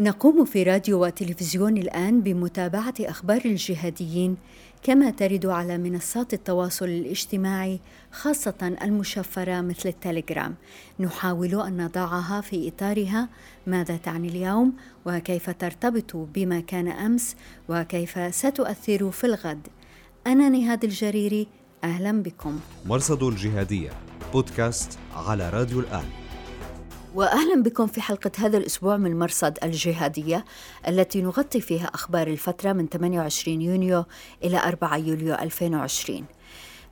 نقوم في راديو وتلفزيون الآن بمتابعة أخبار الجهاديين كما ترد على منصات التواصل الاجتماعي خاصة المشفرة مثل التليجرام. نحاول أن نضعها في إطارها. ماذا تعني اليوم؟ وكيف ترتبط بما كان أمس؟ وكيف ستؤثر في الغد؟ أنا نهاد الجريري أهلا بكم. مرصد الجهادية بودكاست على راديو الآن. واهلا بكم في حلقة هذا الأسبوع من مرصد الجهادية التي نغطي فيها أخبار الفترة من 28 يونيو إلى 4 يوليو 2020.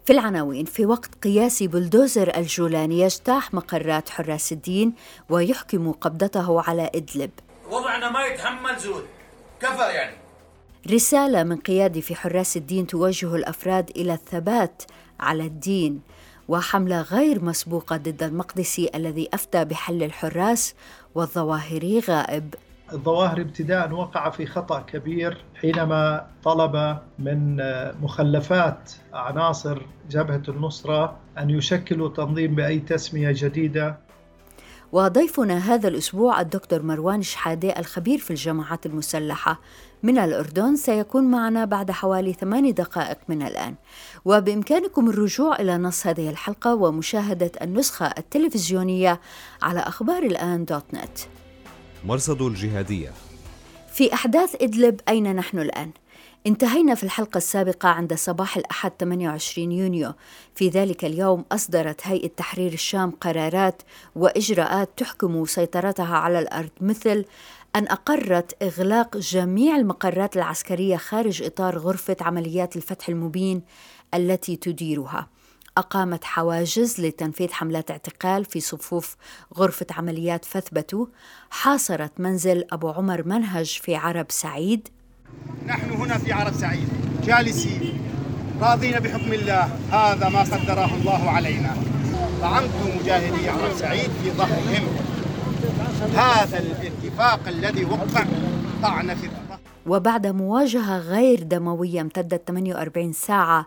في العناوين في وقت قياسي بلدوزر الجولاني يجتاح مقرات حراس الدين ويحكم قبضته على إدلب. وضعنا ما يتحمل زود كفى يعني. رسالة من قيادي في حراس الدين توجه الأفراد إلى الثبات على الدين وحملة غير مسبوقة ضد المقدسي الذي أفتى بحل الحراس والظواهري غائب. الظواهر ابتداء وقع في خطأ كبير حينما طلب من مخلفات عناصر جبهة النصرة أن يشكلوا تنظيم بأي تسمية جديدة وضيفنا هذا الأسبوع الدكتور مروان شحادة الخبير في الجماعات المسلحة. من الأردن سيكون معنا بعد حوالي ثماني دقائق من الآن. وبإمكانكم الرجوع إلى نص هذه الحلقة ومشاهدة النسخة التلفزيونية على أخبار الآن دوت نت. مرصد الجهادية. في أحداث إدلب أين نحن الآن؟ انتهينا في الحلقة السابقة عند صباح الأحد 28 يونيو. في ذلك اليوم أصدرت هيئة تحرير الشام قرارات وإجراءات تحكم سيطرتها على الأرض مثل أن أقرت إغلاق جميع المقرات العسكرية خارج إطار غرفة عمليات الفتح المبين التي تديرها. أقامت حواجز لتنفيذ حملات اعتقال في صفوف غرفة عمليات فثبتوا حاصرت منزل أبو عمر منهج في عرب سعيد. نحن هنا في عرب سعيد جالسين راضين بحكم الله هذا ما قدره الله علينا. طعنت مجاهدي عرب سعيد في ظهرهم. هذا الاتفاق الذي وقع طعن في الظهر. وبعد مواجهة غير دموية امتدت 48 ساعة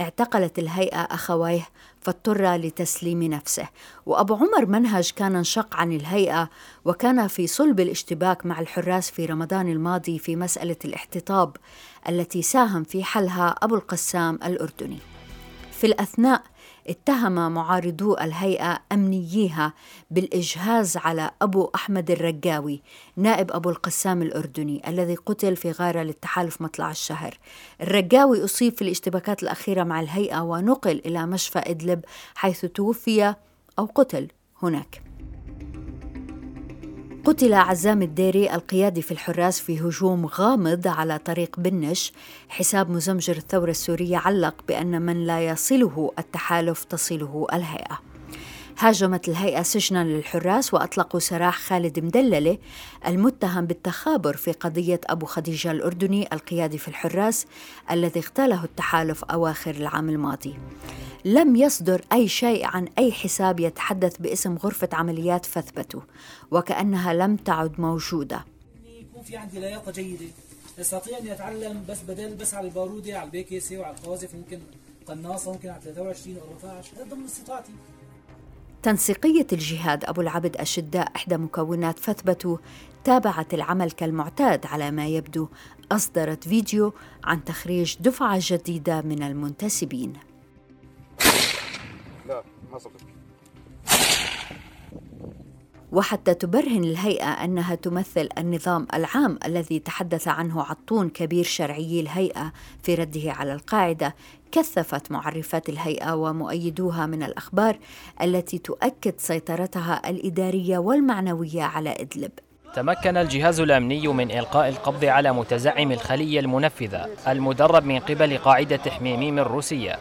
اعتقلت الهيئة أخويه فاضطر لتسليم نفسه. وأبو عمر منهج كان انشق عن الهيئة وكان في صلب الاشتباك مع الحراس في رمضان الماضي في مسألة الاحتطاب التي ساهم في حلها أبو القسام الأردني. في الأثناء اتهم معارضو الهيئة أمنييها بالإجهاز على أبو أحمد الرقاوي نائب أبو القسام الأردني الذي قتل في غارة للتحالف مطلع الشهر. الرقاوي أصيب في الاشتباكات الأخيرة مع الهيئة ونقل إلى مشفى إدلب حيث توفي أو قتل هناك. قتل عزام الديري القيادي في الحراس في هجوم غامض على طريق بنش. حساب مزمجر الثورة السورية علق بأن من لا يصله التحالف تصله الهيئة. هاجمت الهيئة سجنا للحراس وأطلقوا سراح خالد مدللة المتهم بالتخابر في قضية أبو خديجة الأردني القيادي في الحراس الذي اغتاله التحالف أواخر العام الماضي. لم يصدر أي شيء عن أي حساب يتحدث باسم غرفة عمليات فثبته وكأنها لم تعد موجودة. يكون في عندي لياقة جيدة. استطيع اني اتعلم بس بدل بس على البارودة على البيكيسي وعلى القاذف ممكن قناصة ممكن على 23 أو 14 هذا ضمن استطاعتي. تنسيقية الجهاد أبو العبد أشداء إحدى مكونات فثبتوا تابعت العمل كالمعتاد على ما يبدو أصدرت فيديو عن تخريج دفعة جديدة من المنتسبين. لا ما صدق. وحتى تبرهن الهيئة أنها تمثل النظام العام الذي تحدث عنه عطون كبير شرعي الهيئة في رده على القاعدة كثفت معرفات الهيئة ومؤيدوها من الأخبار التي تؤكد سيطرتها الإدارية والمعنوية على إدلب. تمكن الجهاز الأمني من إلقاء القبض على متزعم الخلية المنفذة المدرب من قبل قاعدة حميميم الروسية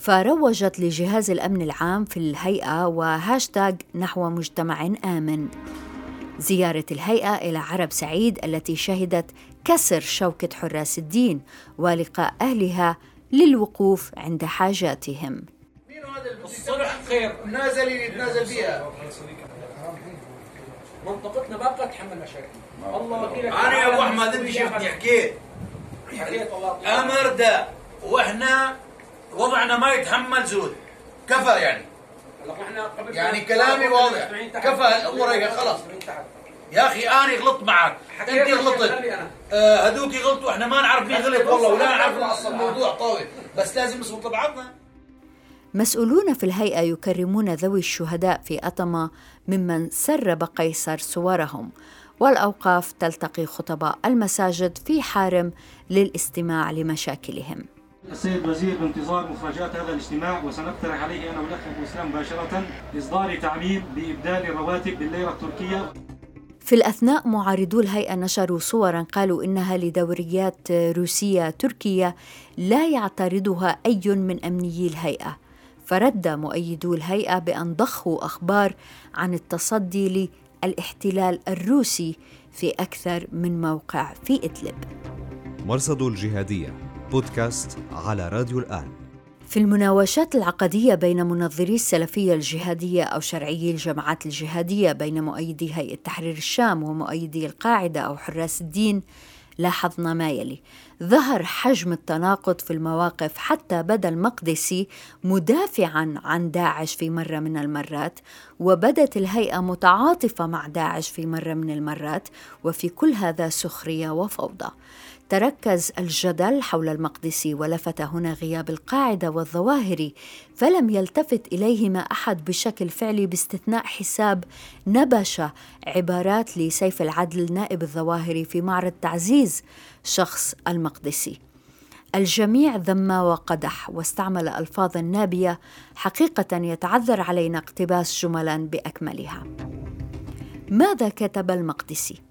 فروجت لجهاز الأمن العام في الهيئة وهاشتاغ نحو مجتمع آمن. زيارة الهيئة إلى عرب سعيد التي شهدت كسر شوكة حراس الدين ولقاء أهلها للوقوف عند حاجاتهم. مين هذا الصلح خير. نازل يتنازل فيها منطقتنا بقى تحمل مشاكل. الله أنا يا أبو أحمد انت شفتني حكيت حكيت والله أمر ده وإحنا وضعنا ما يتحمل زود. كفى يعني. يعني كلامي واضح. كفى الأمور هيك خلاص يا أخي أنا غلطت معك أنت غلطت. آه هذوك غلطوا. إحنا ما نعرف مين غلط والله ولا نعرف الموضوع طويل. بس لازم نصبر بعضنا. مسؤولون في الهيئة يكرمون ذوي الشهداء في أطمة ممن سرب قيصر صورهم. والأوقاف تلتقي خطباء المساجد في حارم للاستماع لمشاكلهم. السيد وزير بانتظار مخرجات هذا الاجتماع وسنقترح عليه أنا والاخ ابو اسلام مباشرة اصدار تعميم بابدال الرواتب بالليرة التركية. في الأثناء معارضو الهيئة نشروا صورا قالوا إنها لدوريات روسية تركية لا يعترضها أي من أمنيي الهيئة. فرد مؤيدو الهيئة بأن ضخوا أخبار عن التصدي للاحتلال الروسي في أكثر من موقع في إدلب. مرصد الجهادية. بودكاست على راديو الآن. في المناوشات العقدية بين منظري السلفية الجهادية أو شرعيي الجماعات الجهادية بين مؤيدي هيئة تحرير الشام ومؤيدي القاعدة أو حراس الدين لاحظنا ما يلي. ظهر حجم التناقض في المواقف حتى بدا المقدسي مدافعا عن داعش في مرة من المرات وبدت الهيئة متعاطفة مع داعش في مرة من المرات وفي كل هذا سخرية وفوضى. تركز الجدل حول المقدسي ولفت هنا غياب القاعدة والظواهري فلم يلتفت إليهما أحد بشكل فعلي باستثناء حساب نبش عبارات لسيف العدل نائب الظواهري في معرض تعزيز شخص المقدسي الجميع ذم وقدح واستعمل الفاظا نابية حقيقة يتعذر علينا اقتباس جملا بأكملها. ماذا كتب المقدسي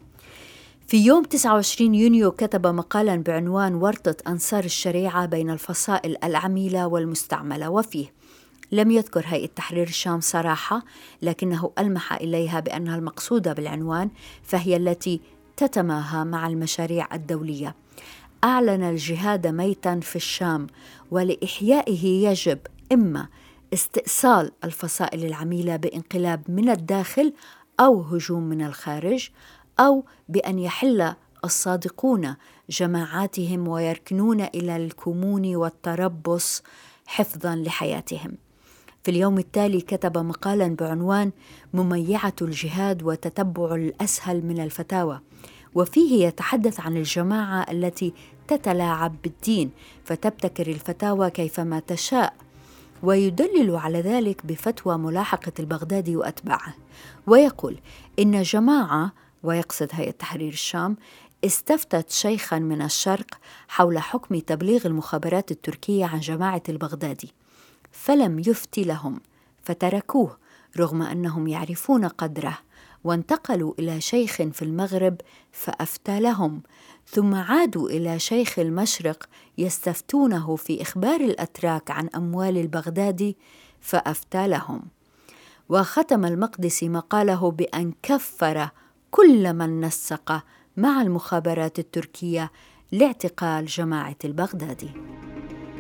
في يوم 29 يونيو كتب مقالا بعنوان ورطة أنصار الشريعة بين الفصائل العميلة والمستعملة وفيه لم يذكر هيئة تحرير الشام صراحة لكنه ألمح إليها بأنها المقصودة بالعنوان فهي التي تتماهى مع المشاريع الدولية. أعلن الجهاد ميتا في الشام ولإحيائه يجب إما استئصال الفصائل العميلة بانقلاب من الداخل أو هجوم من الخارج أو بأن يحل الصادقون جماعاتهم ويركنون إلى الكمون والتربص حفظا لحياتهم. في اليوم التالي كتب مقالا بعنوان مميعة الجهاد وتتبع الأسهل من الفتاوى وفيه يتحدث عن الجماعة التي تتلاعب بالدين فتبتكر الفتاوى كيفما تشاء ويدلل على ذلك بفتوى ملاحقة البغدادي وأتباعه ويقول إن جماعة ويقصد هيئة تحرير الشام استفتت شيخا من الشرق حول حكم تبليغ المخابرات التركية عن جماعة البغدادي فلم يفت لهم فتركوه رغم أنهم يعرفون قدره وانتقلوا إلى شيخ في المغرب فأفتى لهم ثم عادوا إلى شيخ المشرق يستفتونه في إخبار الأتراك عن أموال البغدادي فأفتى لهم. وختم المقدسي مقاله بأن كفر كل من نسق مع المخابرات التركية لاعتقال جماعة البغدادي.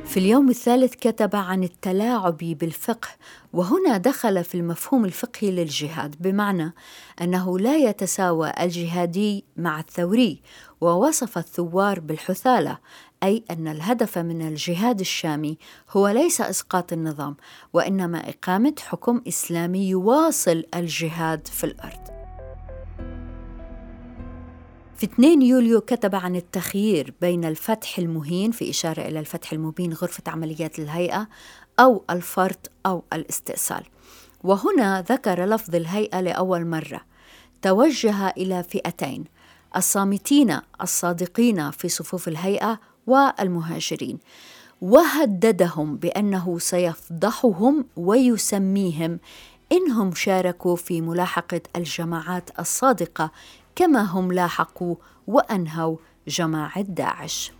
في اليوم الثالث كتب عن التلاعب بالفقه وهنا دخل في المفهوم الفقهي للجهاد بمعنى أنه لا يتساوى الجهادي مع الثوري ووصف الثوار بالحثالة أي أن الهدف من الجهاد الشامي هو ليس إسقاط النظام وإنما إقامة حكم إسلامي يواصل الجهاد في الأرض. في 2 يوليو كتب عن التخيير بين الفتح المهين في إشارة إلى الفتح المبين غرفة عمليات الهيئة أو الفرط أو الاستئصال. وهنا ذكر لفظ الهيئة لأول مرة. توجه إلى فئتين الصامتين الصادقين في صفوف الهيئة والمهاجرين. وهددهم بأنه سيفضحهم ويسميهم إنهم شاركوا في ملاحقة الجماعات الصادقة كما هم لاحقوا وأنهوا جماعة داعش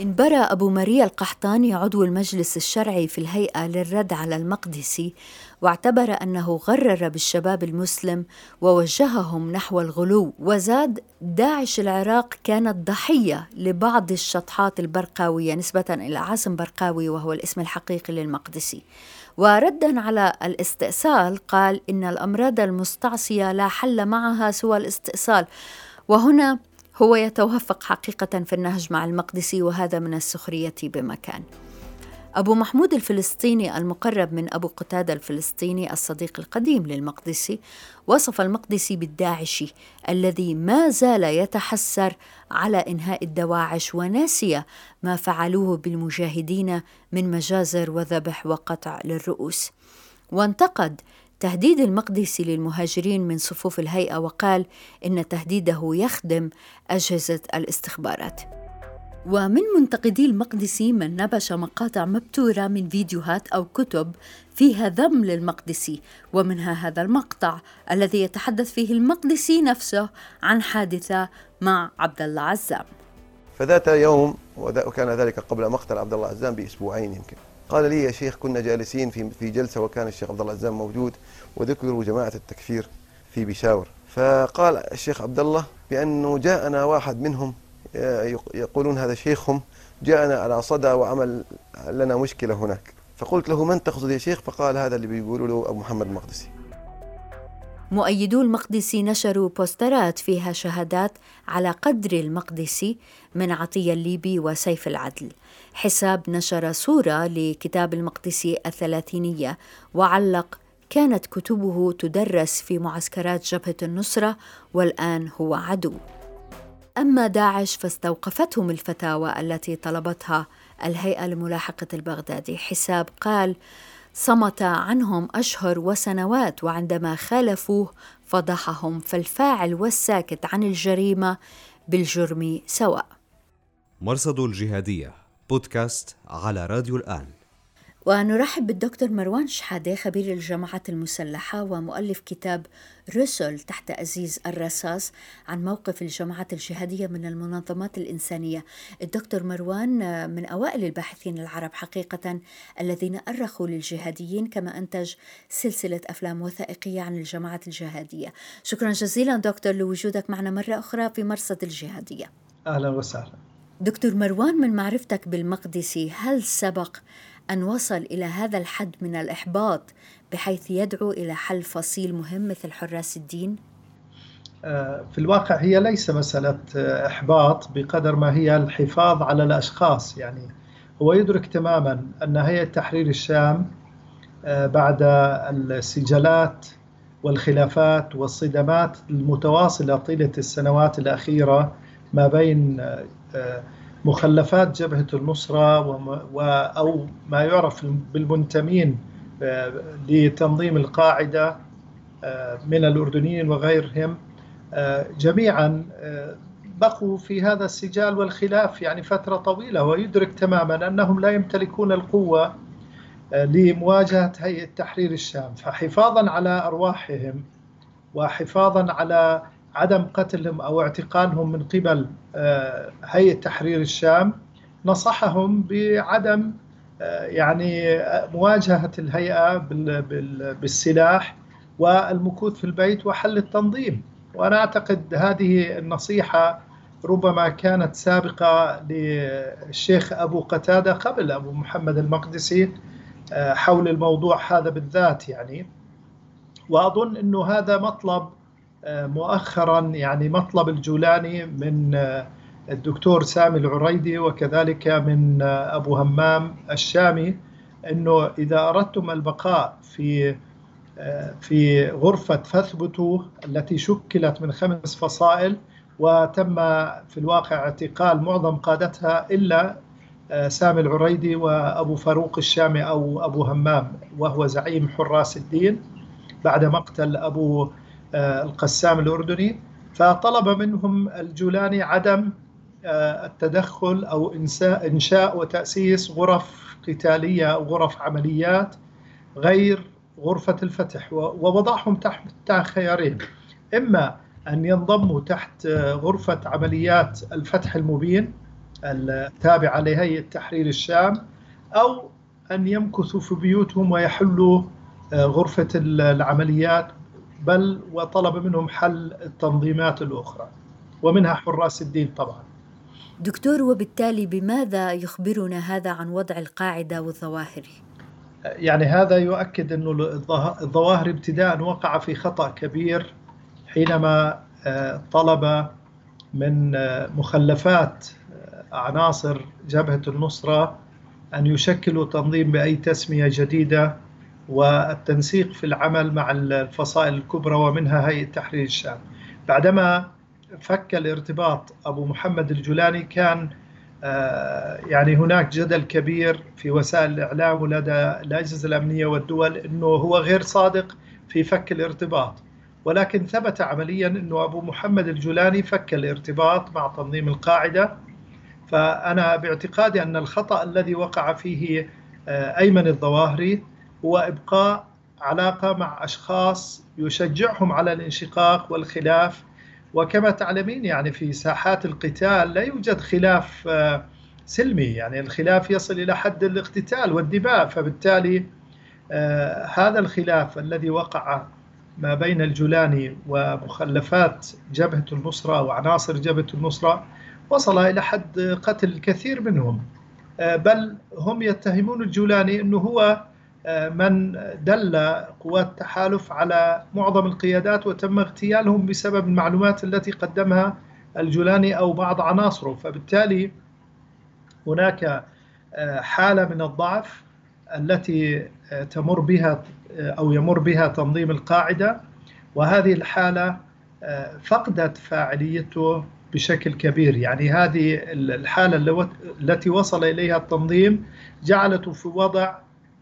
انبرى أبو ماريا القحطاني عضو المجلس الشرعي في الهيئة للرد على المقدسي واعتبر أنه غرر بالشباب المسلم ووجههم نحو الغلو. وزاد داعش العراق كانت ضحية لبعض الشطحات البرقاوية نسبة إلى عاصم برقاوي وهو الاسم الحقيقي للمقدسي. وردا على الاستئصال قال إن الأمراض المستعصية لا حل معها سوى الاستئصال. وهنا هو يتوافق حقيقة في النهج مع المقدسي وهذا من السخرية بمكان. أبو محمود الفلسطيني المقرب من أبو قتادة الفلسطيني الصديق القديم للمقدسي وصف المقدسي بالداعشي الذي ما زال يتحسر على إنهاء الدواعش وناسي ما فعلوه بالمجاهدين من مجازر وذبح وقطع للرؤوس. وانتقد تهديد المقدسي للمهاجرين من صفوف الهيئة وقال إن تهديده يخدم أجهزة الاستخبارات. ومن منتقدي المقدسي من نبش مقاطع مبتورة من فيديوهات أو كتب فيها ذم للمقدسي ومنها هذا المقطع الذي يتحدث فيه المقدسي نفسه عن حادثة مع عبد الله عزام. فذات يوم وكان ذلك قبل مقتل عبد الله عزام بأسبوعين يمكن. قال لي يا شيخ كنا جالسين في في جلسة وكان الشيخ عبد الله عزام موجود وذكروا جماعة التكفير في بشاور. فقال الشيخ عبد الله بأنه جاءنا واحد منهم يقولون هذا شيخهم جاءنا على صدى وعمل لنا مشكلة هناك. فقلت له من تقصد يا شيخ؟ فقال هذا اللي بيقولوا له أبو محمد المقدسي. مؤيدو المقدسي نشروا بوسترات فيها شهادات على قدر المقدسي من عطية الليبي وسيف العدل. حساب نشر صورة لكتاب المقدسي الثلاثينية وعلق كانت كتبه تدرس في معسكرات جبهة النصرة والآن هو عدو. أما داعش فاستوقفتهم الفتاوى التي طلبتها الهيئة لملاحقة البغدادي. حساب قال صمت عنهم أشهر وسنوات وعندما خالفوه فضحهم فالفاعل والساكت عن الجريمة بالجرم سواء. مرصد الجهادية بودكاست على راديو الآن. ونرحب بالدكتور مروان شحادة خبير الجماعات المسلحة ومؤلف كتاب رسل تحت أزيز الرصاص عن موقف الجماعات الجهادية من المنظمات الإنسانية. الدكتور مروان من أوائل الباحثين العرب حقيقة الذين أرخوا للجهاديين كما أنتج سلسلة أفلام وثائقية عن الجماعات الجهادية. شكرا جزيلا دكتور لوجودك معنا مرة أخرى في مرصد الجهادية. أهلا وسهلا. دكتور مروان من معرفتك بالمقدسي هل سبق أن وصل إلى هذا الحد من الإحباط بحيث يدعو إلى حل فصيل مهم مثل حراس الدين؟ آه، في الواقع هي ليس مسألة آه، إحباط بقدر ما هي الحفاظ على الأشخاص يعني هو يدرك تماما أن هيئة تحرير الشام آه، بعد السجالات والخلافات والصدمات المتواصلة طيلة السنوات الأخيرة ما بين مخلفات جبهة النصرة أو ما يعرف بالمنتمين آه، لتنظيم القاعدة آه، من الأردنيين وغيرهم آه، جميعا بقوا في هذا السجال والخلاف يعني فترة طويلة ويدرك تماما أنهم لا يمتلكون القوة لمواجهة هيئة تحرير الشام. فحفاظا على أرواحهم وحفاظا على عدم قتلهم أو اعتقالهم من قبل آه، هيئة تحرير الشام نصحهم بعدم آه، يعني مواجهة الهيئة بالسلاح والمكوث في البيت وحل التنظيم. وأنا أعتقد هذه النصيحة ربما كانت سابقة للشيخ أبو قتادة قبل أبو محمد المقدسي آه، حول الموضوع هذا بالذات يعني. وأظن إنه هذا مطلب مؤخرا يعني مطلب الجولاني من الدكتور سامي العريدي وكذلك من أبو همام الشامي إنه إذا أردتم البقاء في في غرفة فاثبتوا التي شكلت من خمس فصائل وتم في الواقع اعتقال معظم قادتها إلا سامي العريدي وأبو فاروق الشامي أو أبو همام وهو زعيم حراس الدين بعد مقتل آه، القسام الأردني فطلب منهم الجولاني عدم آه، التدخل أو إنشاء وتأسيس غرف قتالية أو غرف عمليات غير غرفة الفتح ووضعهم تحت خيارين إما أن ينضموا تحت آه، غرفة عمليات الفتح المبين التابعة لهيئة تحرير الشام أو أن يمكثوا في بيوتهم ويحلوا غرفة العمليات بل وطلب منهم حل التنظيمات الأخرى ومنها حراس الدين طبعا دكتور وبالتالي بماذا يخبرنا هذا عن وضع القاعدة والظواهر؟ يعني هذا يؤكد أن الظواهر ابتداء وقع في خطأ كبير حينما آه، طلب من آه، مخلفات آه، عناصر جبهة النصرة أن يشكلوا تنظيم بأي تسمية جديدة والتنسيق في العمل مع الفصائل الكبرى ومنها هيئة تحرير الشام. بعدما فك الارتباط أبو محمد الجولاني كان آه، يعني هناك جدل كبير في وسائل الإعلام ولدى الأجهزة الأمنية والدول أنه هو غير صادق في فك الارتباط. ولكن ثبت عمليا أنه أبو محمد الجولاني فك الارتباط مع تنظيم القاعدة. فأنا باعتقادي أن الخطأ الذي وقع فيه آه، أيمن الظواهري هو إبقاء علاقة مع أشخاص يشجعهم على الانشقاق والخلاف. وكما تعلمين يعني في ساحات القتال لا يوجد خلاف آه، سلمي. يعني الخلاف يصل إلى حد الاقتتال والدماء فبالتالي آه، هذا الخلاف الذي وقع ما بين الجولاني ومخلفات جبهة النصرة وعناصر جبهة النصرة وصل إلى حد قتل الكثير منهم. آه، بل هم يتهمون الجولاني أنه هو من دل قوات التحالف على معظم القيادات وتم اغتيالهم بسبب المعلومات التي قدمها الجولاني أو بعض عناصره. فبالتالي هناك آه، حالة من الضعف التي تمر بها أو يمر بها تنظيم القاعدة. وهذه الحالة فقدت فاعليته بشكل كبير. يعني هذه الحالة التي وصل إليها التنظيم جعلته في وضع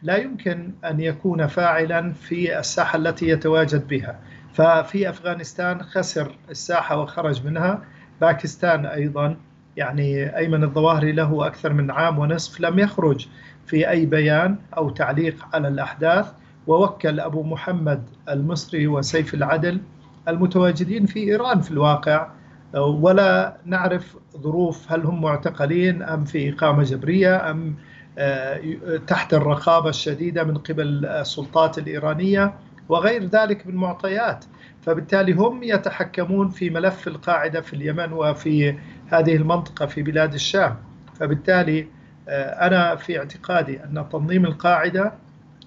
لا يمكن أن يكون فاعلا في الساحة التي يتواجد بها. ففي أفغانستان خسر الساحة وخرج منها. باكستان أيضا يعني أيمن الظواهري له أكثر من عام ونصف لم يخرج في أي بيان أو تعليق على الأحداث. ووكل أبو محمد المصري وسيف العدل المتواجدين في إيران في الواقع. ولا نعرف ظروف هل هم معتقلين أم في إقامة جبرية أم تحت الرقابة الشديدة من قبل السلطات الإيرانية وغير ذلك من معطيات فبالتالي هم يتحكمون في ملف القاعدة في اليمن وفي هذه المنطقة في بلاد الشام. فبالتالي آه، أنا في اعتقادي أن تنظيم القاعدة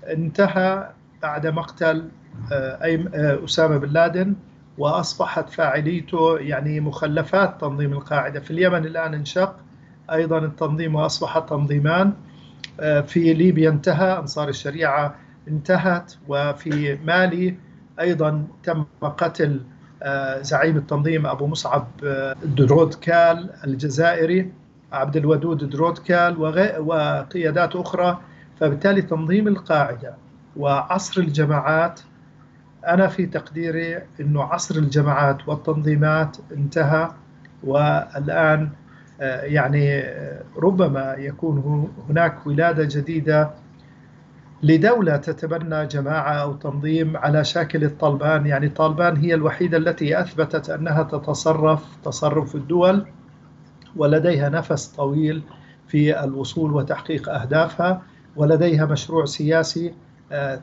انتهى بعد مقتل آه، أسامة بن لادن وأصبحت فاعليته يعني مخلفات تنظيم القاعدة. في اليمن الآن انشق أيضا التنظيم وأصبح تنظيمان. آه، في ليبيا انتهى أنصار الشريعة انتهت وفي مالي أيضا تم قتل آه، زعيم التنظيم أبو مصعب آه، درودكال الجزائري عبد الودود درودكال وقيادات أخرى. فبالتالي تنظيم القاعدة وعصر الجماعات أنا في تقديري أنه عصر الجماعات والتنظيمات انتهى والآن آه، يعني آه، ربما يكون هناك ولادة جديدة لدولة تتبنى جماعة أو تنظيم على شاكل الطالبان. يعني طالبان هي الوحيدة التي أثبتت أنها تتصرف تصرف الدول ولديها نفس طويل في الوصول وتحقيق أهدافها ولديها مشروع سياسي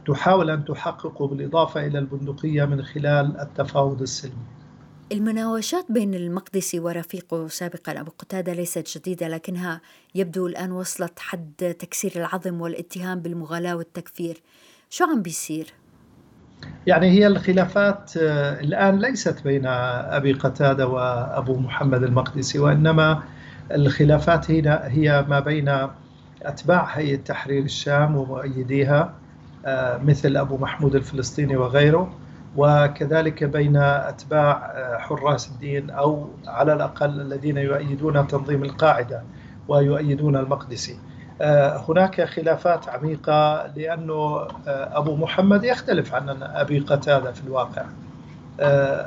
تحاول أن تحقق بالإضافة إلى البندقية من خلال التفاوض السلمي. المناوشات بين المقدسي ورفيقه سابقا أبو قتادة ليست جديدة لكنها يبدو الآن وصلت حد تكسير العظم والاتهام بالمغالاة والتكفير شو عم بيصير؟ يعني هي الخلافات آه، الآن ليست بين أبي قتادة وأبو محمد المقدسي وإنما الخلافات هنا هي ما بين أتباع هيئة تحرير الشام ومؤيديها آه، مثل أبو محمود الفلسطيني وغيره وكذلك بين أتباع آه، حراس الدين أو على الأقل الذين يؤيدون تنظيم القاعدة ويؤيدون المقدسي آه، هناك خلافات عميقة لأنه أبو محمد يختلف عن أبي قتادة في الواقع.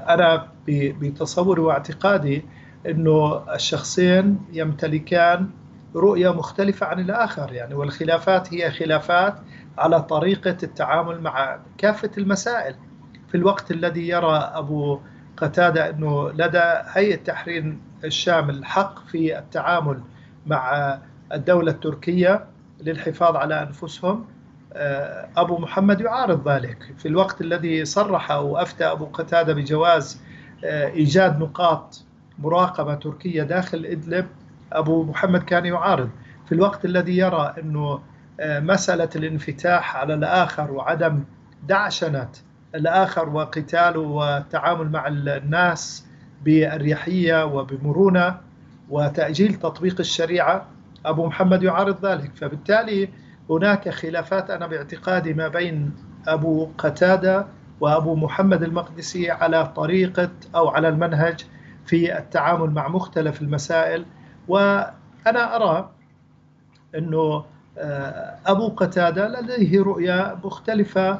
أنا بتصوري واعتقادي أنه الشخصين يمتلكان رؤية مختلفة عن الآخر يعني والخلافات هي خلافات على طريقة التعامل مع كافة المسائل. في الوقت الذي يرى أبو قتادة أنه لدى هيئة تحرير الشام الحق في التعامل مع الدولة التركية للحفاظ على أنفسهم آه، أبو محمد يعارض ذلك. في الوقت الذي صرح أو أفتى أبو قتادة بجواز آه، إيجاد نقاط مراقبة تركية داخل إدلب أبو محمد كان يعارض. في الوقت الذي يرى أنه آه، مسألة الانفتاح على الآخر وعدم دعشنة الآخر وقتاله والتعامل مع الناس بأريحية وبمرونة وتأجيل تطبيق الشريعة أبو محمد يعارض ذلك. فبالتالي هناك خلافات أنا باعتقادي ما بين أبو قتادة وأبو محمد المقدسي على طريقة أو على المنهج في التعامل مع مختلف المسائل. وأنا أرى أنه آه، أبو قتادة لديه رؤية مختلفة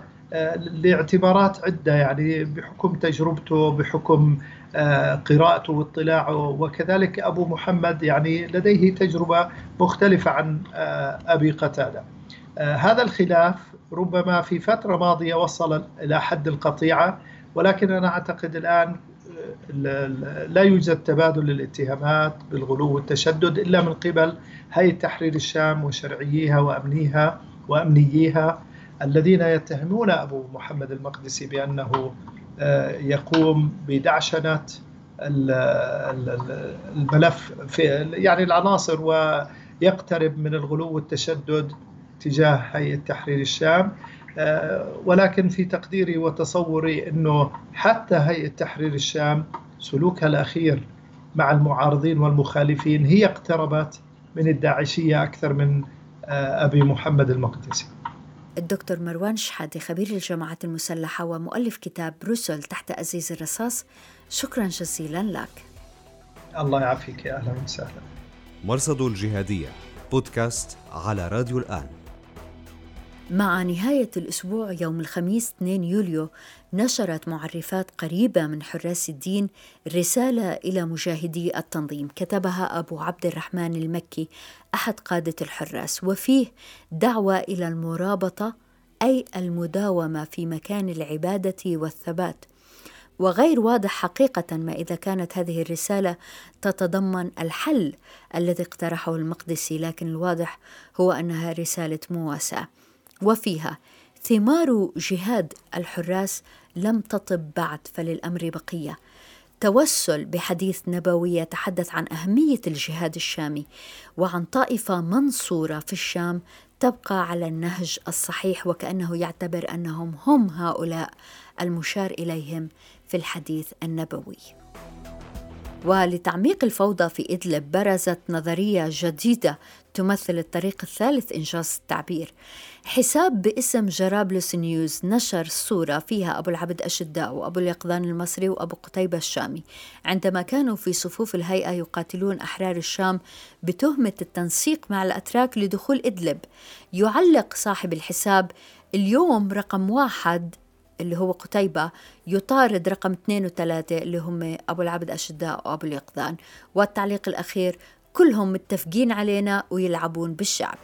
لاعتبارات عدة يعني بحكم تجربته بحكم آه، قراءته واطلاعه وكذلك أبو محمد يعني لديه تجربة مختلفة عن أبي قتادة. هذا الخلاف ربما في فترة ماضية وصل إلى حد القطيعة ولكن أنا أعتقد الآن لا يوجد تبادل للاتهامات بالغلو والتشدد إلا من قبل هيئة تحرير الشام وشرعييها وأمنيها وأمنييها. الذين يتهمون أبو محمد المقدسي بأنه آه، يقوم بدعشنة الملف في يعني العناصر ويقترب من الغلو والتشدد تجاه هيئة تحرير الشام آه، ولكن في تقديري وتصوري إنه حتى هيئة تحرير الشام سلوكها الأخير مع المعارضين والمخالفين هي اقتربت من الداعشية أكثر من آه، أبي محمد المقدسي. الدكتور مروان شحاتي خبير الجماعات المسلحة ومؤلف كتاب بروسل تحت أزيز الرصاص شكرا جزيلا لك. الله يعافيك يا أهلا وسهلا. مرصد الجهادية بودكاست على راديو الآن. مع نهاية الأسبوع يوم الخميس 2 يوليو نشرت معرفات قريبة من حراس الدين رسالة إلى مجاهدي التنظيم. كتبها أبو عبد الرحمن المكي أحد قادة الحراس. وفيه دعوة إلى المرابطة أي المداومة في مكان العبادة والثبات. وغير واضح حقيقة ما إذا كانت هذه الرسالة تتضمن الحل الذي اقترحه المقدسي لكن الواضح هو أنها رسالة مواساة. وفيها ثمار جهاد الحراس لم تطب بعد فللأمر بقية. توسل بحديث نبوي يتحدث عن أهمية الجهاد الشامي وعن طائفة منصورة في الشام تبقى على النهج الصحيح وكأنه يعتبر أنهم هم هؤلاء المشار إليهم في الحديث النبوي. ولتعميق الفوضى في إدلب برزت نظرية جديدة تمثل الطريق الثالث إنجاز التعبير. حساب باسم جرابلس نيوز نشر صورة فيها أبو العبد أشداء وأبو اليقظان المصري وأبو قتيبة الشامي. عندما كانوا في صفوف الهيئة يقاتلون أحرار الشام بتهمة التنسيق مع الأتراك لدخول إدلب. يعلق صاحب الحساب اليوم رقم واحد اللي هو قتيبة يطارد رقم اثنين وثلاثة اللي هم أبو العبد أشداء وأبو اليقظان. والتعليق الأخير كلهم متفقين علينا ويلعبون بالشعب.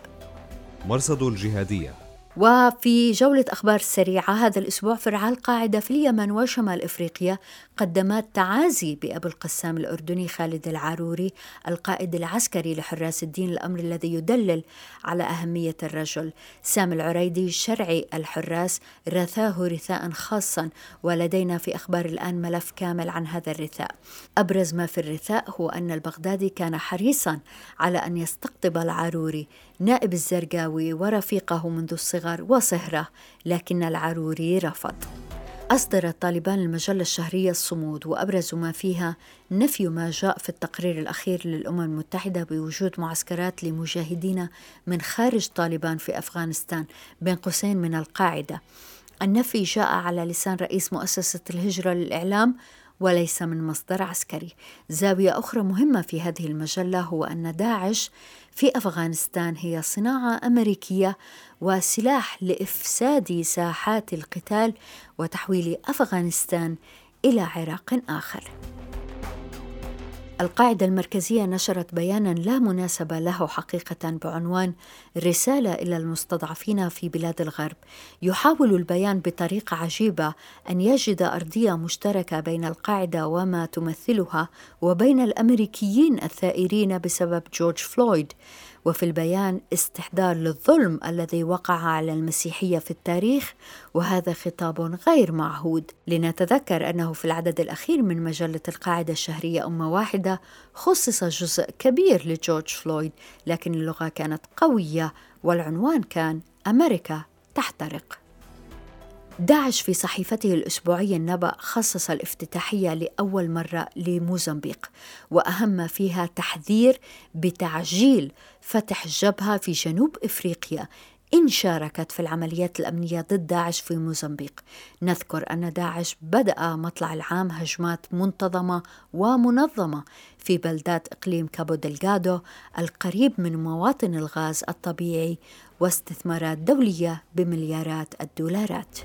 مرصد الجهادية. وفي جولة أخبار سريعة هذا الأسبوع فرعا القاعدة في اليمن وشمال إفريقيا قدمت تعازي بأبو القسام الأردني خالد العاروري القائد العسكري لحراس الدين الأمر الذي يدلل على أهمية الرجل. سام العريدي شرعي الحراس رثاه رثاء خاصا ولدينا في أخبار الآن ملف كامل عن هذا الرثاء. أبرز ما في الرثاء هو أن البغدادي كان حريصا على أن يستقطب العاروري نائب الزرقاوي ورفيقه منذ الصغر وصهره لكن العاروري رفض. أصدرت طالبان المجلة الشهرية الصمود وأبرز ما فيها نفي ما جاء في التقرير الأخير للأمم المتحدة بوجود معسكرات لمجاهدين من خارج طالبان في أفغانستان بين قوسين من القاعدة. النفي جاء على لسان رئيس مؤسسة الهجرة للإعلام وليس من مصدر عسكري. زاوية أخرى مهمة في هذه المجلة هو أن داعش في أفغانستان هي صناعة أمريكية وسلاح لإفساد ساحات القتال وتحويل أفغانستان إلى عراق آخر. القاعدة المركزية نشرت بيانا لا مناسبة له حقيقة بعنوان رسالة إلى المستضعفين في بلاد الغرب. يحاول البيان بطريقة عجيبة أن يجد أرضية مشتركة بين القاعدة وما تمثلها وبين الأمريكيين الثائرين بسبب جورج فلويد. وفي البيان استحضار للظلم الذي وقع على المسيحية في التاريخ وهذا خطاب غير معهود. لنتذكر أنه في العدد الأخير من مجلة القاعدة الشهرية أمة واحدة خصص جزء كبير لجورج فلويد لكن اللغة كانت قوية والعنوان كان أمريكا تحترق. داعش في صحيفته الأسبوعية النبأ خصص الافتتاحية لأول مرة لموزمبيق وأهم فيها تحذير بتعجيل فتح الجبهة في جنوب إفريقيا إن شاركت في العمليات الأمنية ضد داعش في موزمبيق. نذكر أن داعش بدأ مطلع العام هجمات منتظمة ومنظمة في بلدات إقليم كابو دلغادو القريب من مواطن الغاز الطبيعي واستثمارات دولية بمليارات الدولارات.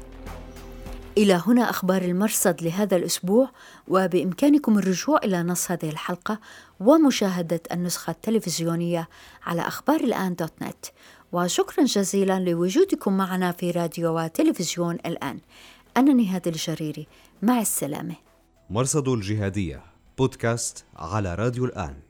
إلى هنا أخبار المرصد لهذا الأسبوع وبإمكانكم الرجوع إلى نص هذه الحلقة ومشاهدة النسخة التلفزيونية على أخبار الآن دوت نت. وشكرا جزيلا لوجودكم معنا في راديو وتلفزيون الآن. أنا نهاد الجريري. مع السلامة. مرصد الجهادية بودكاست على راديو الآن.